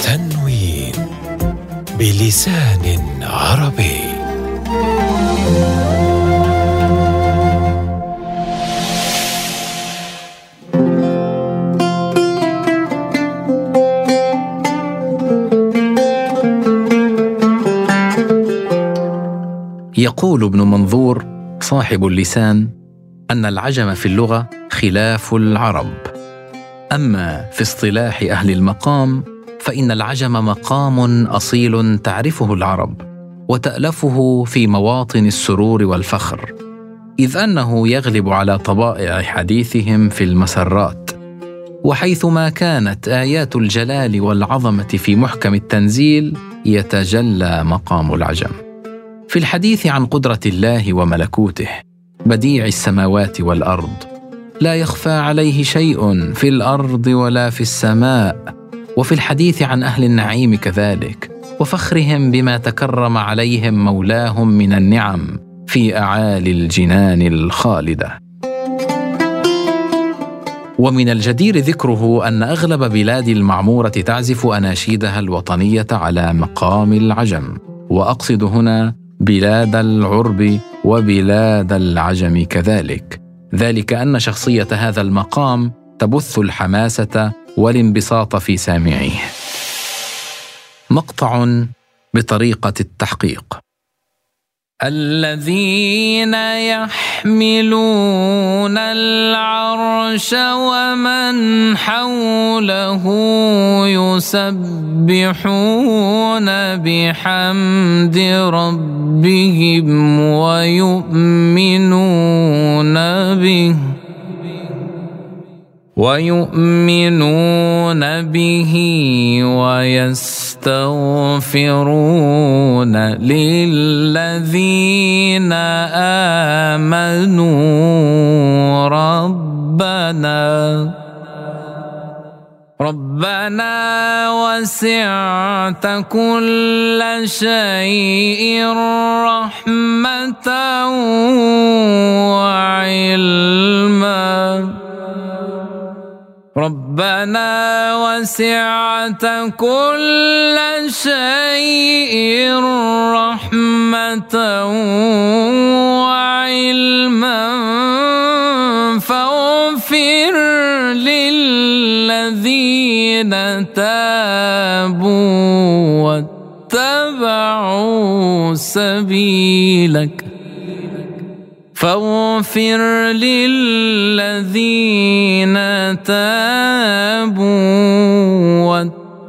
تنوين بلسان عربي. يقول ابن منظور صاحب اللسان أن العجم في اللغة خلاف العرب. أما في اصطلاح أهل المقام فإن العجم مقام أصيل تعرفه العرب وتألفه في مواطن السرور والفخر. إذ أنه يغلب على طبائع حديثهم في المسرات. وحيثما كانت آيات الجلال والعظمة في محكم التنزيل يتجلى مقام العجم. في الحديث عن قدرة الله وملكوته بديع السماوات والأرض لا يخفى عليه شيء في الأرض ولا في السماء وفي الحديث عن أهل النعيم كذلك وفخرهم بما تكرم عليهم مولاهم من النعم في أعالي الجنان الخالدة. ومن الجدير ذكره أن أغلب بلاد المعمورة تعزف أناشيدها الوطنية على مقام العجم وأقصد هنا بلاد العرب وبلاد العجم كذلك. ذلك أن شخصية هذا المقام تبث الحماسة والانبساط في سامعيه. مقطع بطريقة التحقيق. الذين يحملون العرش ومن حوله يسبحون بحمد ربهم ويؤمنون به ويؤمنون به ويستغفرون للذين آمنوا ربنا ربنا وسعت كل شيء رحمة وعلما. ربنا وسعت كل شيء رحمة وعلما. فاغفر للذين تابوا واتبعوا سبيلك. فاغفر للذين تابوا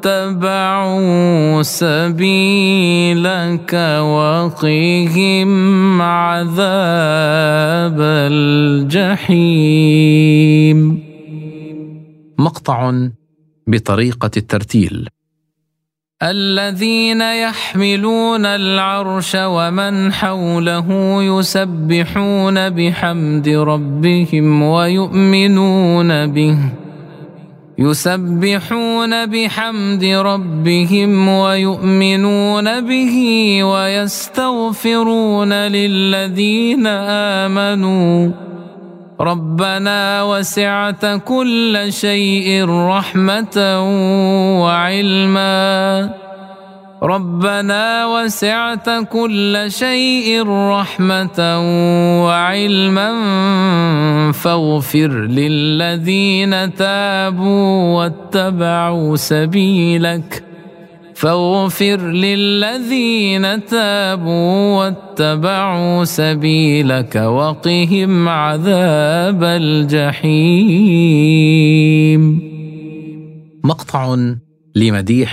واتبعوا سبيلك. وقهم عذاب الجحيم. مقطع بطريقة الترتيل. الذين يحملون العرش ومن حوله يسبحون بحمد ربهم ويؤمنون به. يسبحون بحمد ربهم ويؤمنون به ويستغفرون للذين آمنوا. ربنا وسعت كل شيء رحمة وعلما. ربنا وسعت كل شيء رحمة وعلما فاغفر للذين تابوا واتبعوا سبيلك. فاغفر للذين تابوا واتبعوا سبيلك وقهم عذاب الجحيم. مقطع لمديح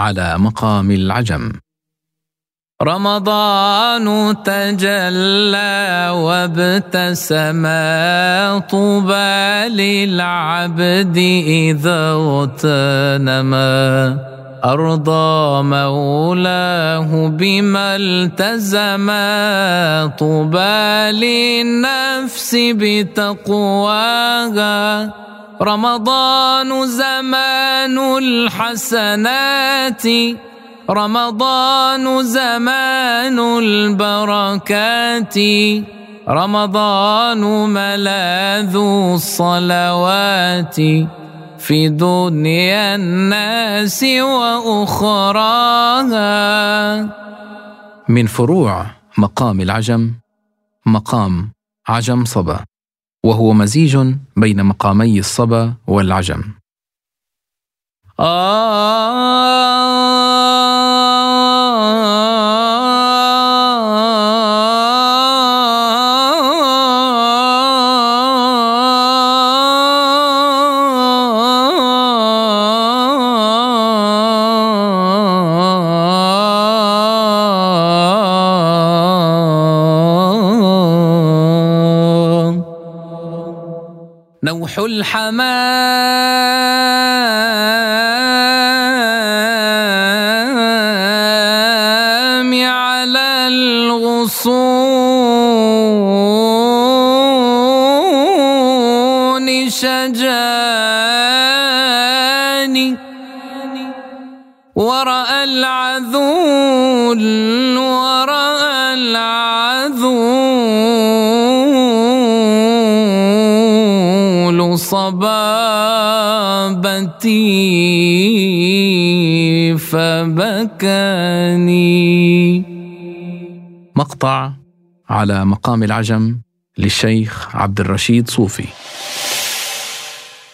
على مقام العجم. رمضان تجلى وابتسم طوبى للعبد إذا اغتنما أرضى مولاه بما التزم طوبى للنفس بتقواها. رمضان زمان الحسنات رمضان زمان البركات رمضان ملاذ الصلوات في دنيا الناس وأخراها. من فروع مقام العجم مقام عجم صبا. وهو مزيج بين مقامي الصبا والعجم. نوح الحمام على الغصون شجاني ورأى العذول صبابتي فبكاني. مقطع على مقام العجم للشيخ عبد الرشيد صوفي.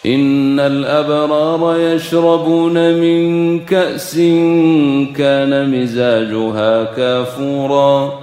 إن الأبرار يشربون من كأس كان مزاجها كافورا.